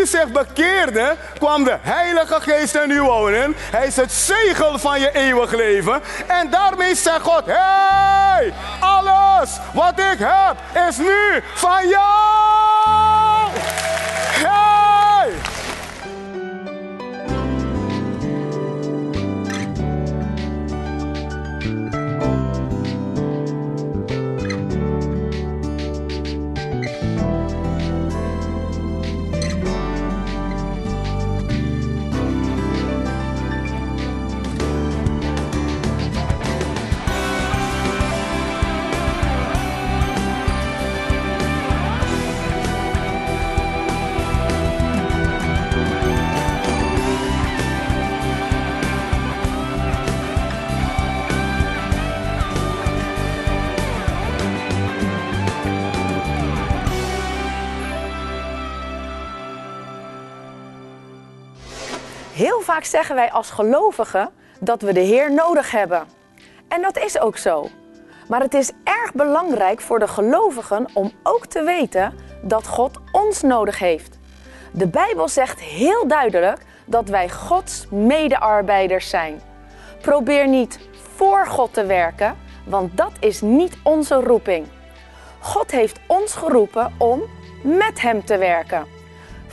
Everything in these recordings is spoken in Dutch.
u zich bekeerde, kwam de Heilige Geest in u wonen. Hij is het zegel van je eeuwig leven. En daarmee zegt God: Hey, alles wat ik heb is nu van jou. Heel vaak zeggen wij als gelovigen dat we de Heer nodig hebben. En dat is ook zo. Maar het is erg belangrijk voor de gelovigen om ook te weten dat God ons nodig heeft. De Bijbel zegt heel duidelijk dat wij Gods medearbeiders zijn. Probeer niet voor God te werken, want dat is niet onze roeping. God heeft ons geroepen om met Hem te werken.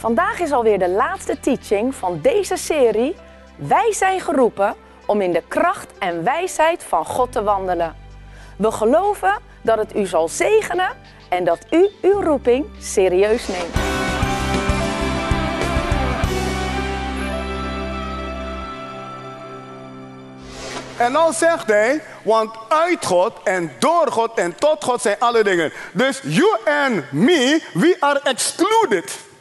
Vandaag is alweer de laatste teaching van deze serie. Wij zijn geroepen om in de kracht en wijsheid van God te wandelen. We geloven dat het u zal zegenen en dat u uw roeping serieus neemt. En dan zegt hij, want uit God en door God en tot God zijn alle dingen. Dus you and me, we are excluded.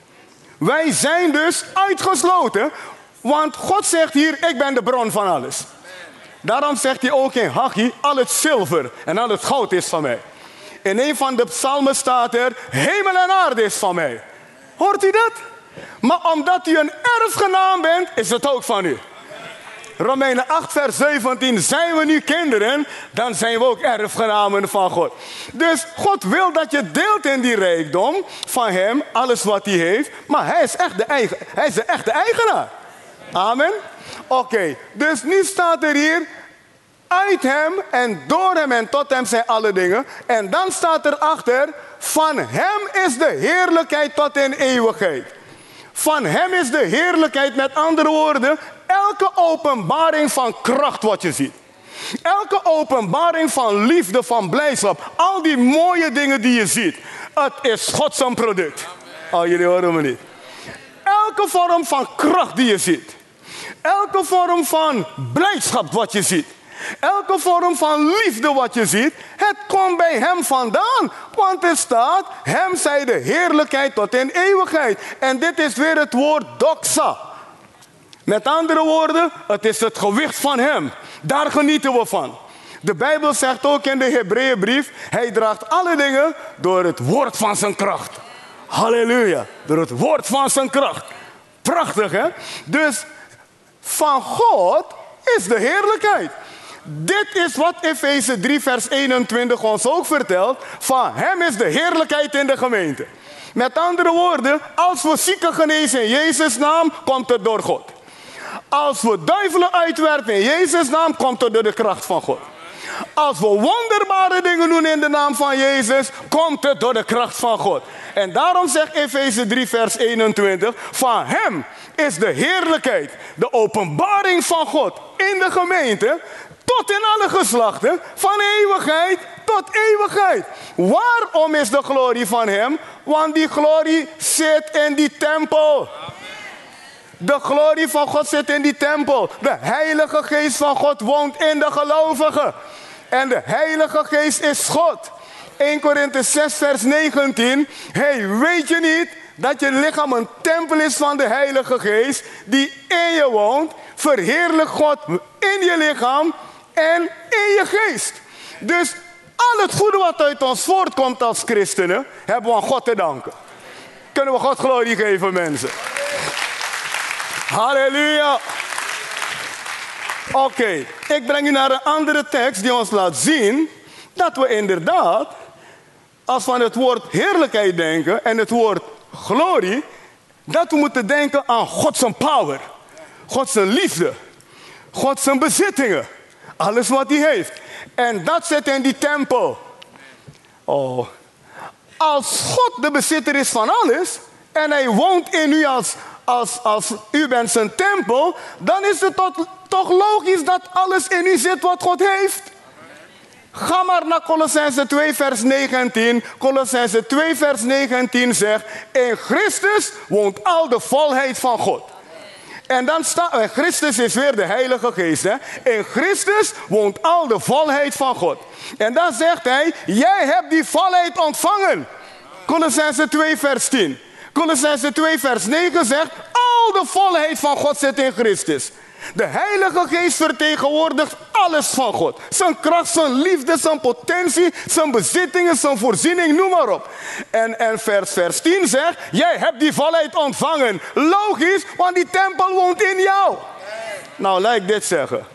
Wij zijn dus uitgesloten, want God zegt hier, ik ben de bron van alles. Daarom zegt hij ook in Haggai, al het zilver en al het goud is van mij. In een van de psalmen staat er, hemel en aarde is van mij. Hoort u dat? Maar omdat u een erfgenaam bent, is het ook van u. Romeinen 8, vers 17. Zijn we nu kinderen, dan zijn we ook erfgenamen van God. Dus God wil dat je deelt in die rijkdom van Hem, alles wat Hij heeft. Maar Hij is echt de, eigen, hij is de echte eigenaar. Amen. Oké, dus nu staat er hier. Uit Hem en door Hem en tot Hem zijn alle dingen. En dan staat er achter. Van Hem is de heerlijkheid tot in eeuwigheid. Van Hem is de heerlijkheid, met andere woorden, elke openbaring van kracht wat je ziet. Elke openbaring van liefde, van blijdschap. Al die mooie dingen die je ziet. Het is Gods product. Oh, jullie horen me niet. Elke vorm van kracht die je ziet. Elke vorm van blijdschap wat je ziet. Elke vorm van liefde wat je ziet, het komt bij hem vandaan. Want er staat, hem zij de heerlijkheid tot in eeuwigheid. En dit is weer het woord doxa. Met andere woorden, het is het gewicht van hem. Daar genieten we van. De Bijbel zegt ook in de Hebreeënbrief, hij draagt alle dingen door het woord van zijn kracht. Halleluja, door het woord van zijn kracht. Prachtig hè? Dus van God is de heerlijkheid. Dit is wat Efeze 3, vers 21 ons ook vertelt. Van hem is de heerlijkheid in de gemeente. Met andere woorden, als we zieken genezen in Jezus' naam, komt het door God. Als we duivelen uitwerpen in Jezus' naam, komt het door de kracht van God. Als we wonderbare dingen doen in de naam van Jezus, komt het door de kracht van God. En daarom zegt Efeze 3, vers 21, van Hem is de heerlijkheid, de openbaring van God in de gemeente, tot in alle geslachten, van eeuwigheid tot eeuwigheid. Waarom is de glorie van Hem? Want die glorie zit in die tempel. De glorie van God zit in die tempel. De Heilige Geest van God woont in de gelovigen. En de Heilige Geest is God. 1 Korinthe 6, vers 19. hey, weet je niet dat je lichaam een tempel is van de Heilige Geest die in je woont? Verheerlijk God in je lichaam en in je geest. Dus al het goede wat uit ons voortkomt als christenen, hebben we aan God te danken. Kunnen we God glorie geven, mensen? Halleluja. Oké, ik breng u naar een andere tekst die ons laat zien dat we inderdaad, als we aan het woord heerlijkheid denken en het woord glorie, Dat we moeten denken aan Gods power. Gods liefde. Gods bezittingen. Alles wat hij heeft. En dat zit in die tempel. Oh. Als God de bezitter is van alles. En hij woont in u als, als, als u bent zijn tempel. Dan is het toch, logisch dat alles in u zit wat God heeft. Ga maar naar Colossense 2 vers 19. Colossense 2 vers 19 zegt, in Christus woont al de volheid van God. En dan staat, en Christus is weer de Heilige Geest. Hè? In Christus woont al de volheid van God. En dan zegt hij, jij hebt die volheid ontvangen. Colossense 2 vers 10. Colossense 2 vers 9 zegt, al de volheid van God zit in Christus. De Heilige Geest vertegenwoordigt alles van God. Zijn kracht, zijn liefde, zijn potentie, zijn bezittingen, zijn voorziening, noem maar op. En, en vers, vers 10 zegt, jij hebt die volheid ontvangen. Logisch, want die tempel woont in jou. Nou, laat ik dit zeggen.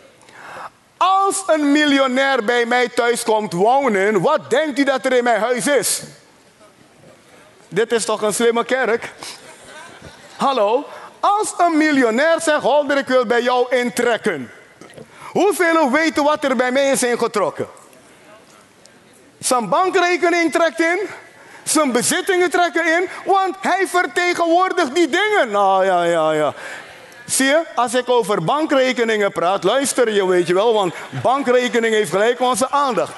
Als een miljonair bij mij thuis komt wonen, wat denkt u dat er in mijn huis is? Dit is toch een slimme kerk? Hallo? Als een miljonair zegt, Holder, ik wil bij jou intrekken. Hoeveel weten wat er bij mij is ingetrokken? Zijn bankrekening trekt in. Zijn bezittingen trekken in. Want hij vertegenwoordigt die dingen. Nou ja, ja, ja. Zie je, als ik over bankrekeningen praat, luister je, weet je wel, want bankrekening heeft gelijk onze aandacht.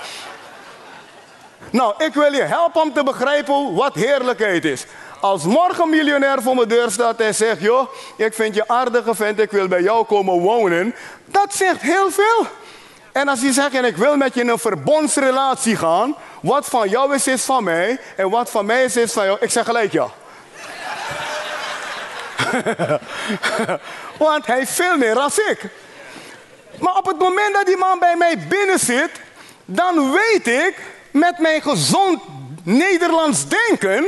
Nou, ik wil je helpen om te begrijpen wat heerlijkheid is. Als morgen miljonair voor mijn deur staat en zegt: Joh, ik vind je aardige vent, ik wil bij jou komen wonen. Dat zegt heel veel. En als hij zegt: En ik wil met je in een verbondsrelatie gaan. Wat van jou is, is van mij. En wat van mij is, is van jou. Ik zeg gelijk ja. Want hij veel meer dan ik. Maar op het moment dat die man bij mij binnen zit, dan weet ik met mijn gezond Nederlands denken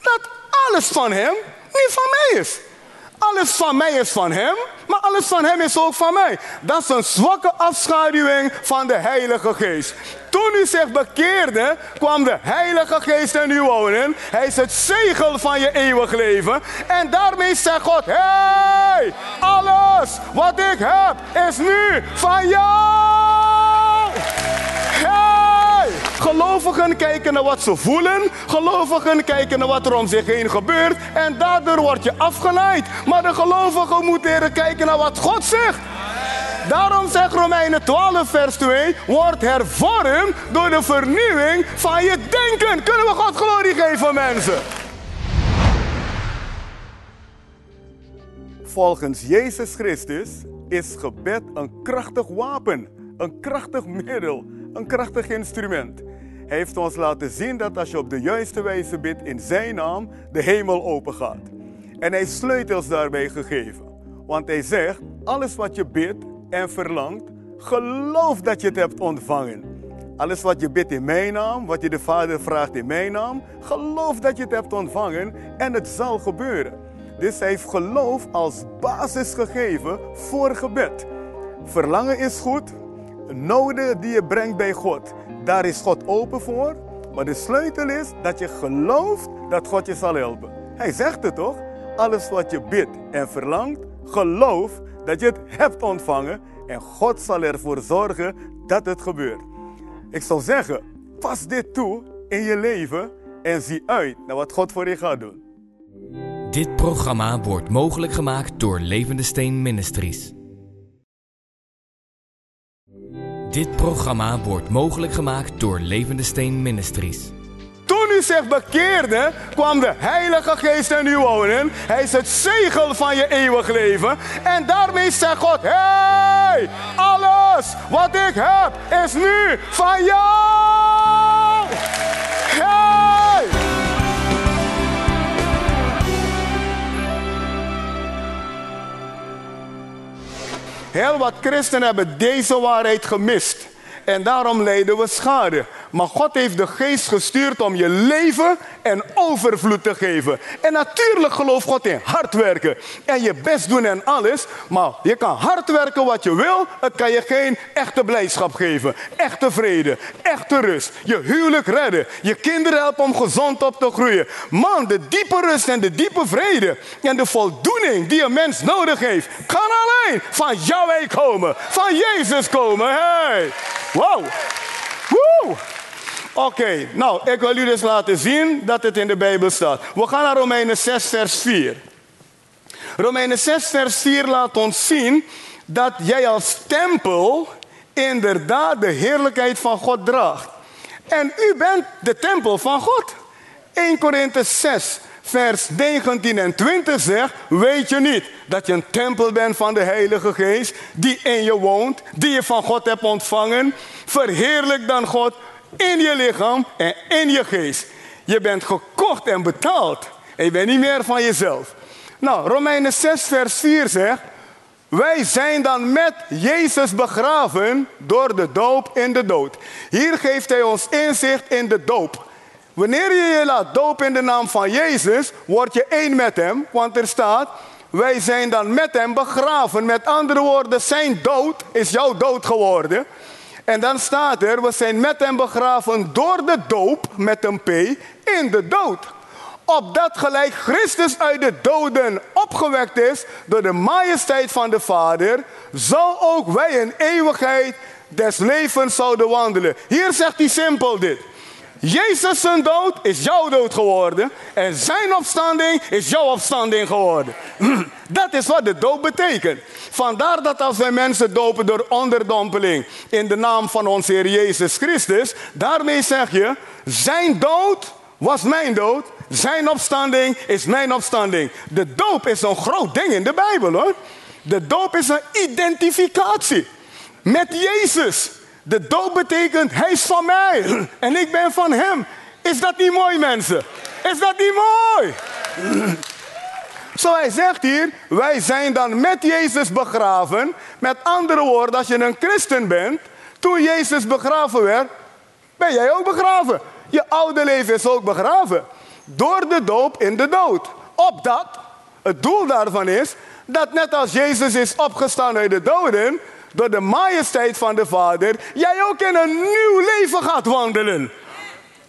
dat alles van hem niet van mij is. Alles van mij is van hem, maar alles van hem is ook van mij. Dat is een zwakke afschaduwing van de Heilige Geest. Toen u zich bekeerde, kwam de Heilige Geest in u wonen. Hij is het zegel van je eeuwig leven. En daarmee zegt God: Hey, alles wat ik heb is nu van jou. Gelovigen kijken naar wat ze voelen. Gelovigen kijken naar wat er om zich heen gebeurt. En daardoor word je afgeleid. Maar de gelovigen moeten leren kijken naar wat God zegt. Daarom zegt Romeinen 12, vers 2: Word hervormd door de vernieuwing van je denken. Kunnen we God glorie geven, mensen? Volgens Jezus Christus is gebed een krachtig wapen, een krachtig middel, een krachtig instrument. Hij heeft ons laten zien dat als je op de juiste wijze bidt in zijn naam, de hemel open gaat. En hij sleutels daarbij gegeven. Want hij zegt, alles wat je bidt en verlangt, geloof dat je het hebt ontvangen. Alles wat je bidt in mijn naam, wat je de Vader vraagt in mijn naam, geloof dat je het hebt ontvangen en het zal gebeuren. Dus hij heeft geloof als basis gegeven voor gebed. Verlangen is goed, noden die je brengt bij God. Daar is God open voor. Maar de sleutel is dat je gelooft dat God je zal helpen. Hij zegt het toch? Alles wat je bidt en verlangt, geloof dat je het hebt ontvangen. En God zal ervoor zorgen dat het gebeurt. Ik zou zeggen, pas dit toe in je leven en zie uit naar wat God voor je gaat doen. Dit programma wordt mogelijk gemaakt door Levende Steen Ministries. Dit programma wordt mogelijk gemaakt door Levende Steen Ministries. Toen u zich bekeerde, kwam de Heilige Geest in u wonen. Hij is het zegel van je eeuwig leven. En daarmee zegt God: Hey, alles wat ik heb is nu van jou. Heel wat christenen hebben deze waarheid gemist. En daarom lijden we schade. Maar God heeft de geest gestuurd om je leven en overvloed te geven. En natuurlijk gelooft God in hard werken. En je best doen en alles. Maar je kan hard werken wat je wil. Het kan je geen echte blijdschap geven. Echte vrede. Echte rust. Je huwelijk redden. Je kinderen helpen om gezond op te groeien. Man, de diepe rust en de diepe vrede. En de voldoening die een mens nodig heeft. Kan alleen van Yahweh komen. Van Jezus komen. Hey. Wow. Woe. Oké, nou, ik wil jullie dus laten zien dat het in de Bijbel staat. We gaan naar Romeinen 6, vers 4. Romeinen 6, vers 4 laat ons zien dat jij als tempel inderdaad de heerlijkheid van God draagt. En u bent de tempel van God. 1 Korinthe 6, vers 19 en 20 zegt: Weet je niet dat je een tempel bent van de Heilige Geest, die in je woont, die je van God hebt ontvangen? Verheerlijk dan God in je lichaam en in je geest. Je bent gekocht en betaald. En je bent niet meer van jezelf. Nou, Romeinen 6, vers 4 zegt: Wij zijn dan met Jezus begraven door de doop in de dood. Hier geeft hij ons inzicht in de doop. Wanneer je je laat dopen in de naam van Jezus, word je één met hem. Want er staat, wij zijn dan met hem begraven. Met andere woorden, zijn dood is jouw dood geworden. En dan staat er, we zijn met hem begraven door de doop, met een P, in de dood. Opdat gelijk Christus uit de doden opgewekt is door de majesteit van de Vader, zo ook wij in eeuwigheid des levens zouden wandelen. Hier zegt hij simpel dit. Jezus zijn dood is jouw dood geworden. En zijn opstanding is jouw opstanding geworden. Dat is wat de doop betekent. Vandaar dat als wij mensen dopen door onderdompeling in de naam van onze Heer Jezus Christus, daarmee zeg je, zijn dood was mijn dood, zijn opstanding is mijn opstanding. De doop is een groot ding in de Bijbel hoor. De doop is een identificatie met Jezus. De doop betekent, hij is van mij en ik ben van hem. Is dat niet mooi, mensen? Is dat niet mooi? Zo hij zegt hier, wij zijn dan met Jezus begraven. Met andere woorden, als je een christen bent, toen Jezus begraven werd, ben jij ook begraven. Je oude leven is ook begraven. Door de doop in de dood. Opdat, het doel daarvan is, dat net als Jezus is opgestaan uit de doden, door de majesteit van de Vader, jij ook in een nieuw leven gaat wandelen.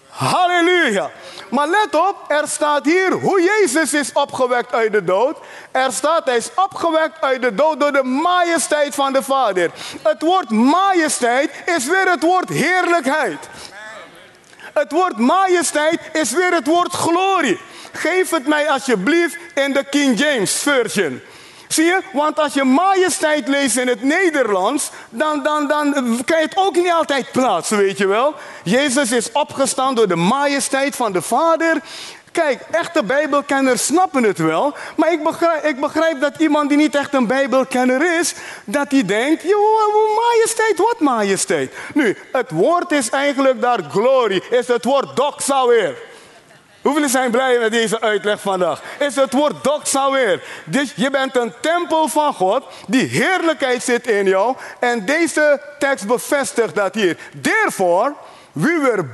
Halleluja. Maar let op, er staat hier hoe Jezus is opgewekt uit de dood. Er staat, hij is opgewekt uit de dood door de majesteit van de Vader. Het woord majesteit is weer het woord heerlijkheid. Het woord majesteit is weer het woord glorie. Geef het mij alsjeblieft in de King James Version. Zie? Want als je majesteit leest in het Nederlands, dan, dan, dan krijg je het ook niet altijd plaats, weet je wel. Jezus is opgestaan door de majesteit van de Vader. Kijk, echte Bijbelkenners snappen het wel. Maar ik begrijp, ik begrijp dat iemand die niet echt een Bijbelkenner is, dat hij denkt, joh, majesteit, wat majesteit? Nu, het woord is eigenlijk daar glory, is het woord doxa weer. Hoeveel zijn blij met deze uitleg vandaag? Is het woord doxa weer. Dus je bent een tempel van God, die heerlijkheid zit in jou. En deze tekst bevestigt dat hier. Therefore, we were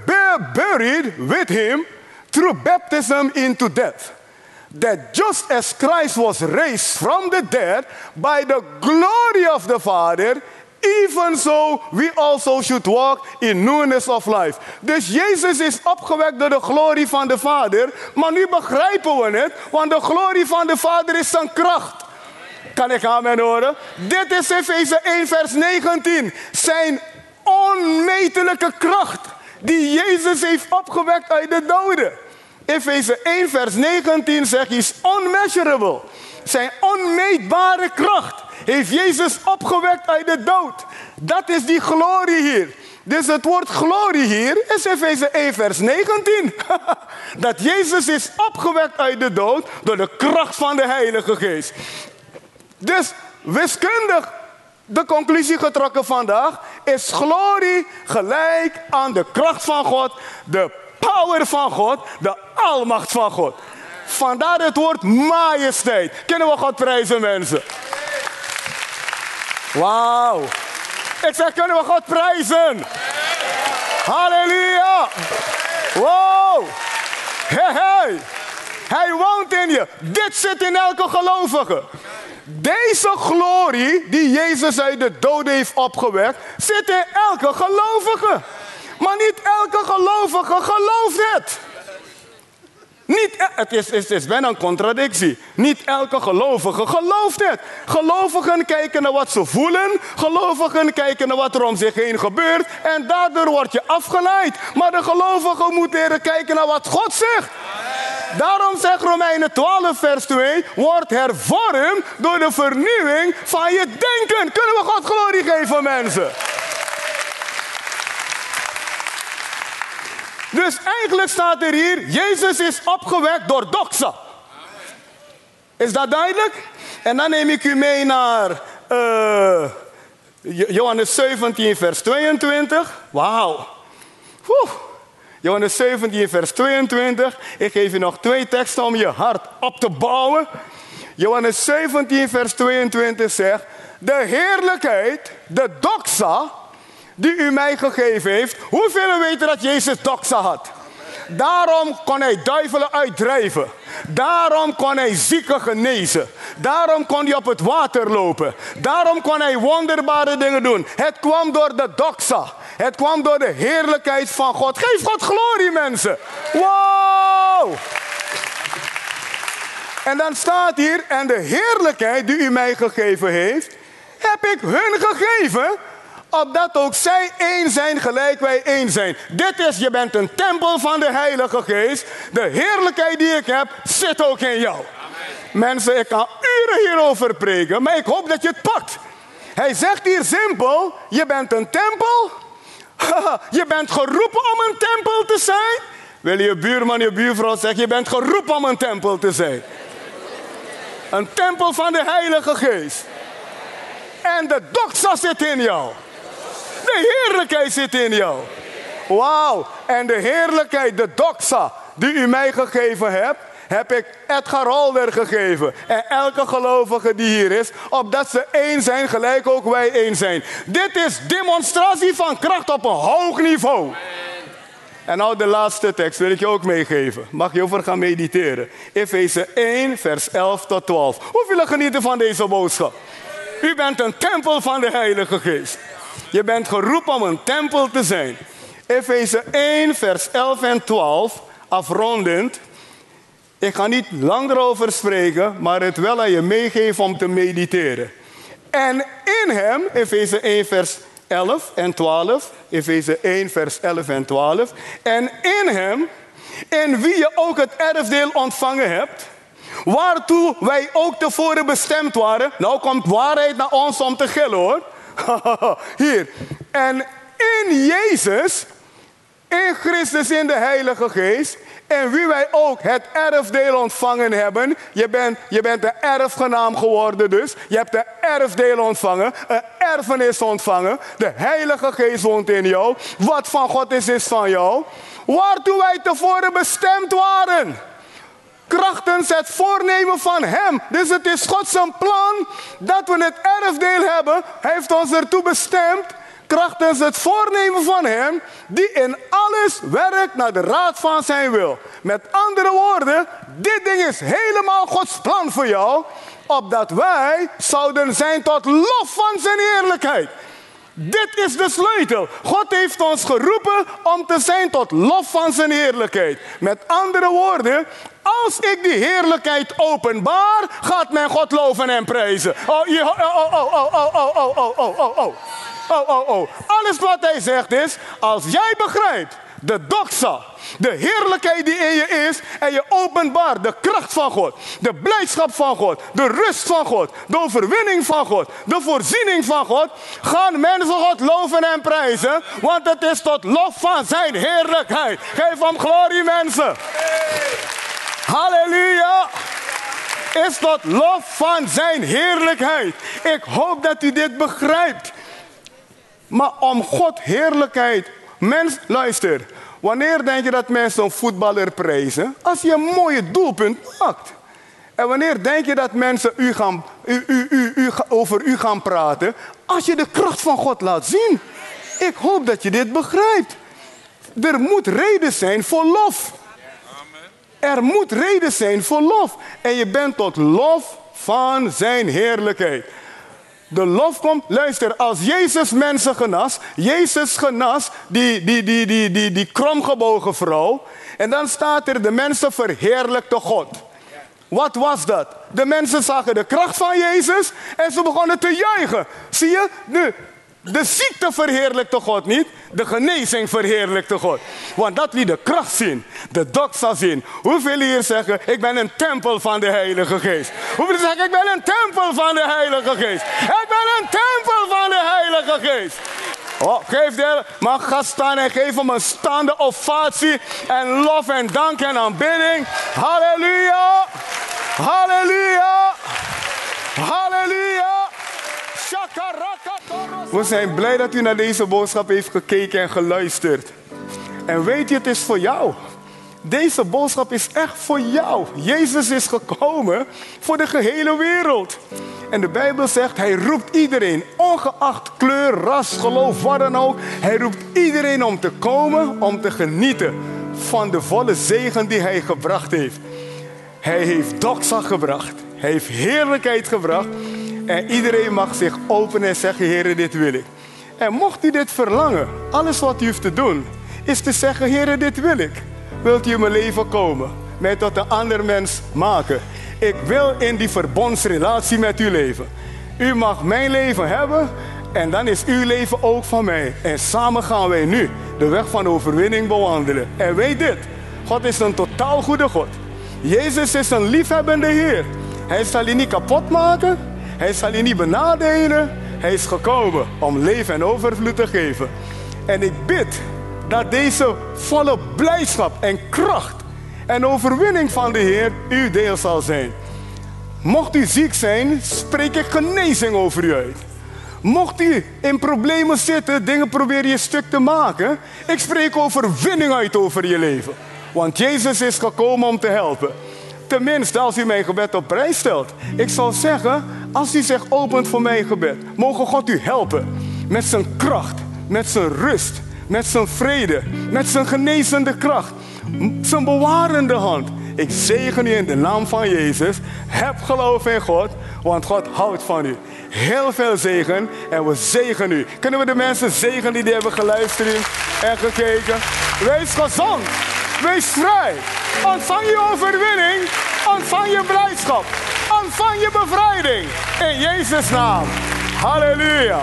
buried with him through baptism into death. That just as Christ was raised from the dead by the glory of the Father, even so we also should walk in newness of life. Dus Jezus is opgewekt door de glorie van de Vader. Maar nu begrijpen we het, want de glorie van de Vader is zijn kracht. Kan ik amen horen? Dit is Efeze 1 vers 19. Zijn onmetelijke kracht die Jezus heeft opgewekt uit de doden. Efeze 1 vers 19 zegt, is unmeasurable. Zijn onmeetbare kracht heeft Jezus opgewekt uit de dood. Dat is die glorie hier. Dus het woord glorie hier is Efeze 1 vers 19. dat Jezus is opgewekt uit de dood door de kracht van de Heilige Geest. Dus wiskundig de conclusie getrokken vandaag is glorie gelijk aan de kracht van God, de power van God, de almacht van God. Vandaar het woord majesteit. Kunnen we God prijzen, mensen? Wauw. Ik zeg, kunnen we God prijzen? Halleluja. Wow. Hey, hey. Hij woont in je. Dit zit in elke gelovige. Deze glorie die Jezus uit de doden heeft opgewekt, zit in elke gelovige. Maar niet elke gelovige gelooft het. Niet, e- het is, is, is bijna een contradictie. Niet elke gelovige gelooft het. Gelovigen kijken naar wat ze voelen. Gelovigen kijken naar wat er om zich heen gebeurt. En daardoor word je afgeleid. Maar de gelovige moet leren kijken naar wat God zegt. Daarom zegt Romeinen 12, vers 2: Word hervormd door de vernieuwing van je denken. Kunnen we God glorie geven, mensen? Dus eigenlijk staat er hier: Jezus is opgewekt door doxa. Is dat duidelijk? En dan neem ik u mee naar uh, Johannes 17, vers 22. Wauw. Johannes 17, vers 22. Ik geef je nog twee teksten om je hart op te bouwen. Johannes 17, vers 22 zegt: De heerlijkheid, de doxa, die u mij gegeven heeft. Hoeveel weten dat Jezus doxa had? Daarom kon hij duivelen uitdrijven. Daarom kon hij zieken genezen. Daarom kon hij op het water lopen. Daarom kon hij wonderbare dingen doen. Het kwam door de doxa. Het kwam door de heerlijkheid van God. Geef God glorie, mensen. Wow! En dan staat hier, en de heerlijkheid die u mij gegeven heeft, heb ik hun gegeven, opdat ook zij één zijn gelijk wij één zijn. Dit is, je bent een tempel van de Heilige Geest. De heerlijkheid die ik heb, zit ook in jou. Mensen, ik kan uren hierover preken, maar ik hoop dat je het pakt. Hij zegt hier simpel, je bent een tempel je bent geroepen om een tempel te zijn. Wil je buurman, je buurvrouw zeggen, je bent geroepen om een tempel te zijn. Een tempel van de Heilige Geest. En de doxa zit in jou. De heerlijkheid zit in jou. Wauw. En de heerlijkheid, de doxa, die u mij gegeven hebt, heb ik Edgar Holder gegeven. En elke gelovige die hier is, opdat ze één zijn, gelijk ook wij één zijn. Dit is demonstratie van kracht op een hoog niveau. En nou de laatste tekst wil ik je ook meegeven. Mag je over gaan mediteren. Efeze 1, vers 11 tot 12. Hoeveel genieten van deze boodschap? U bent een tempel van de Heilige Geest. Je bent geroepen om een tempel te zijn. Efeze 1, vers 11 en 12, afrondend. Ik ga niet lang erover spreken, maar het wel aan je meegeven om te mediteren. En in hem, Efeze 1, vers 11 en 12, Efeze 1, vers 11 en 12. En in hem, in wie je ook het erfdeel ontvangen hebt, waartoe wij ook tevoren bestemd waren. Nou komt waarheid naar ons om te gillen hoor. Hier. En in Jezus, in Christus, in de Heilige Geest, en wie wij ook het erfdeel ontvangen hebben. Je bent, je bent de erfgenaam geworden dus. Je hebt de erfdeel ontvangen. Een erfenis ontvangen. De Heilige Geest woont in jou. Wat van God is, is van jou. Waartoe wij tevoren bestemd waren. Krachtens het voornemen van Hem. Dus het is Gods plan dat we het erfdeel hebben. Hij heeft ons ertoe bestemd krachtens het voornemen van Hem, die in alles werkt naar de raad van Zijn wil. Met andere woorden, dit ding is helemaal Gods plan voor jou, opdat wij zouden zijn tot lof van Zijn heerlijkheid. Dit is de sleutel. God heeft ons geroepen om te zijn tot lof van zijn heerlijkheid. Met andere woorden, als ik die heerlijkheid openbaar, gaat men God loven en prijzen. Oh, oh, oh, oh, oh, oh, oh, oh, oh, oh, oh, oh. Oh, oh, oh. Alles wat hij zegt is, als jij begrijpt de doxa, de heerlijkheid die in je is en je openbaar de kracht van God, de blijdschap van God, de rust van God, de overwinning van God, de voorziening van God, gaan mensen God loven en prijzen, want het is tot lof van zijn heerlijkheid. Geef hem glorie mensen. Halleluja is tot lof van zijn heerlijkheid. Ik hoop dat u dit begrijpt. Maar om God heerlijkheid. Mens, luister. Wanneer denk je dat mensen een voetballer prijzen? Als je een mooie doelpunt maakt. En wanneer denk je dat mensen u gaan, u, u, u, over u gaan praten? Als je de kracht van God laat zien. Ik hoop dat je dit begrijpt. Er moet reden zijn voor lof. Er moet reden zijn voor lof. En je bent tot lof van zijn heerlijkheid. De lof komt, luister, als Jezus mensen genas, Jezus genas die, die, die, die, die, die kromgebogen vrouw. En dan staat er, de mensen verheerlijkte God. Wat was dat? De mensen zagen de kracht van Jezus en ze begonnen te juichen. Zie je? De, de ziekte verheerlijkte God niet, de genezing verheerlijkte God. Want dat liet de kracht zien, de doxa zien. Hoeveel hier zeggen, ik ben een tempel van de Heilige Geest? Hoeveel zeggen, ik ben een tempel van de Heilige Geest? Ik ben een tempel van de Heilige Geest. Oh, geef de, mag gaan staan en geef hem een staande ovatie en lof en dank en aanbidding. Halleluja! Halleluja! Halleluja! We zijn blij dat u naar deze boodschap heeft gekeken en geluisterd. En weet je, het is voor jou. Deze boodschap is echt voor jou. Jezus is gekomen voor de gehele wereld. En de Bijbel zegt, hij roept iedereen, ongeacht kleur, ras, geloof, wat dan ook. Hij roept iedereen om te komen, om te genieten van de volle zegen die hij gebracht heeft. Hij heeft doxa gebracht. Hij heeft heerlijkheid gebracht. En iedereen mag zich openen en zeggen, Heer, dit wil ik. En mocht u dit verlangen, alles wat u heeft te doen, is te zeggen, Heer, dit wil ik. Wilt u in mijn leven komen? Mij tot een ander mens maken. Ik wil in die verbondsrelatie met u leven. U mag mijn leven hebben en dan is uw leven ook van mij. En samen gaan wij nu de weg van overwinning bewandelen. En weet dit, God is een totaal goede God. Jezus is een liefhebbende Heer. Hij zal je niet kapot maken. Hij zal je niet benadelen. Hij is gekomen om leven en overvloed te geven. En ik bid dat deze volle blijdschap en kracht en overwinning van de Heer uw deel zal zijn. Mocht u ziek zijn, spreek ik genezing over u uit. Mocht u in problemen zitten, dingen proberen je stuk te maken, ik spreek overwinning uit over je leven. Want Jezus is gekomen om te helpen. Tenminste, als u mijn gebed op prijs stelt. Ik zal zeggen, als u zich opent voor mijn gebed, mogen God u helpen. Met zijn kracht, met zijn rust, met zijn vrede, met zijn genezende kracht, zijn bewarende hand. Ik zegen u in de naam van Jezus. Heb geloof in God, want God houdt van u. Heel veel zegen en we zegen u. Kunnen we de mensen zegenen die, die hebben geluisterd en gekeken? Wees gezond, wees vrij. Ontvang je overwinning, ontvang je blijdschap, ontvang je bevrijding. In Jezus' naam. Halleluja.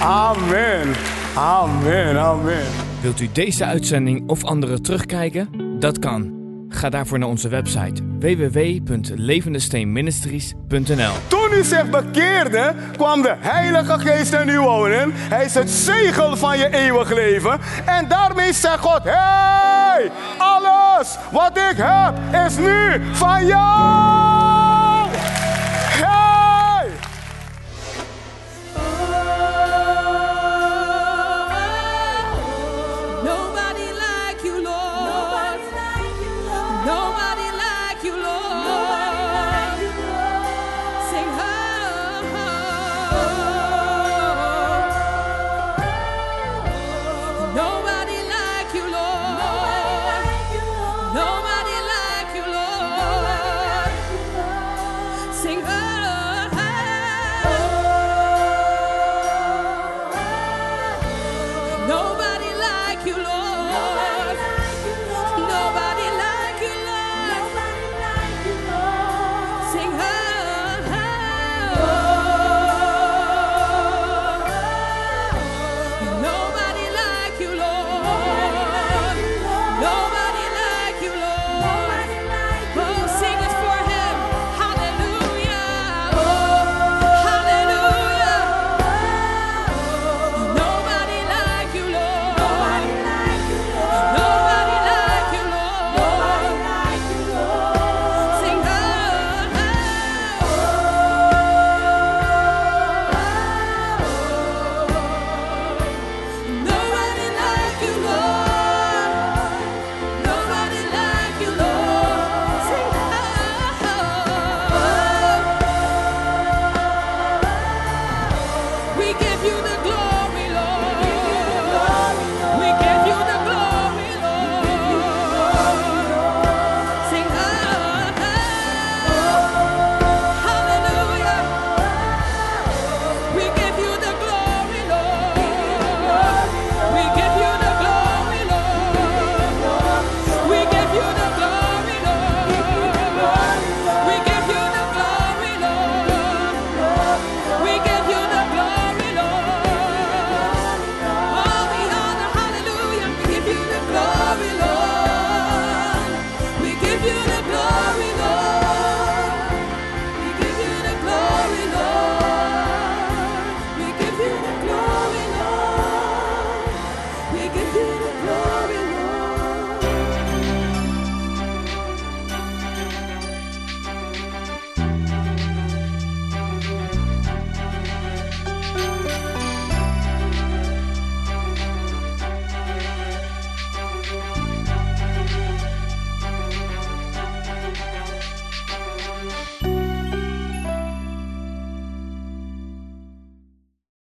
Amen. Amen. Amen. Wilt u deze uitzending of andere terugkijken? Dat kan. Ga daarvoor naar onze website www.levendesteenministries.nl. Toen u zich bekeerde, kwam de Heilige Geest in u wonen. Hij is het zegel van je eeuwig leven. En daarmee zegt God: Hey, alles wat ik heb is nu van jou.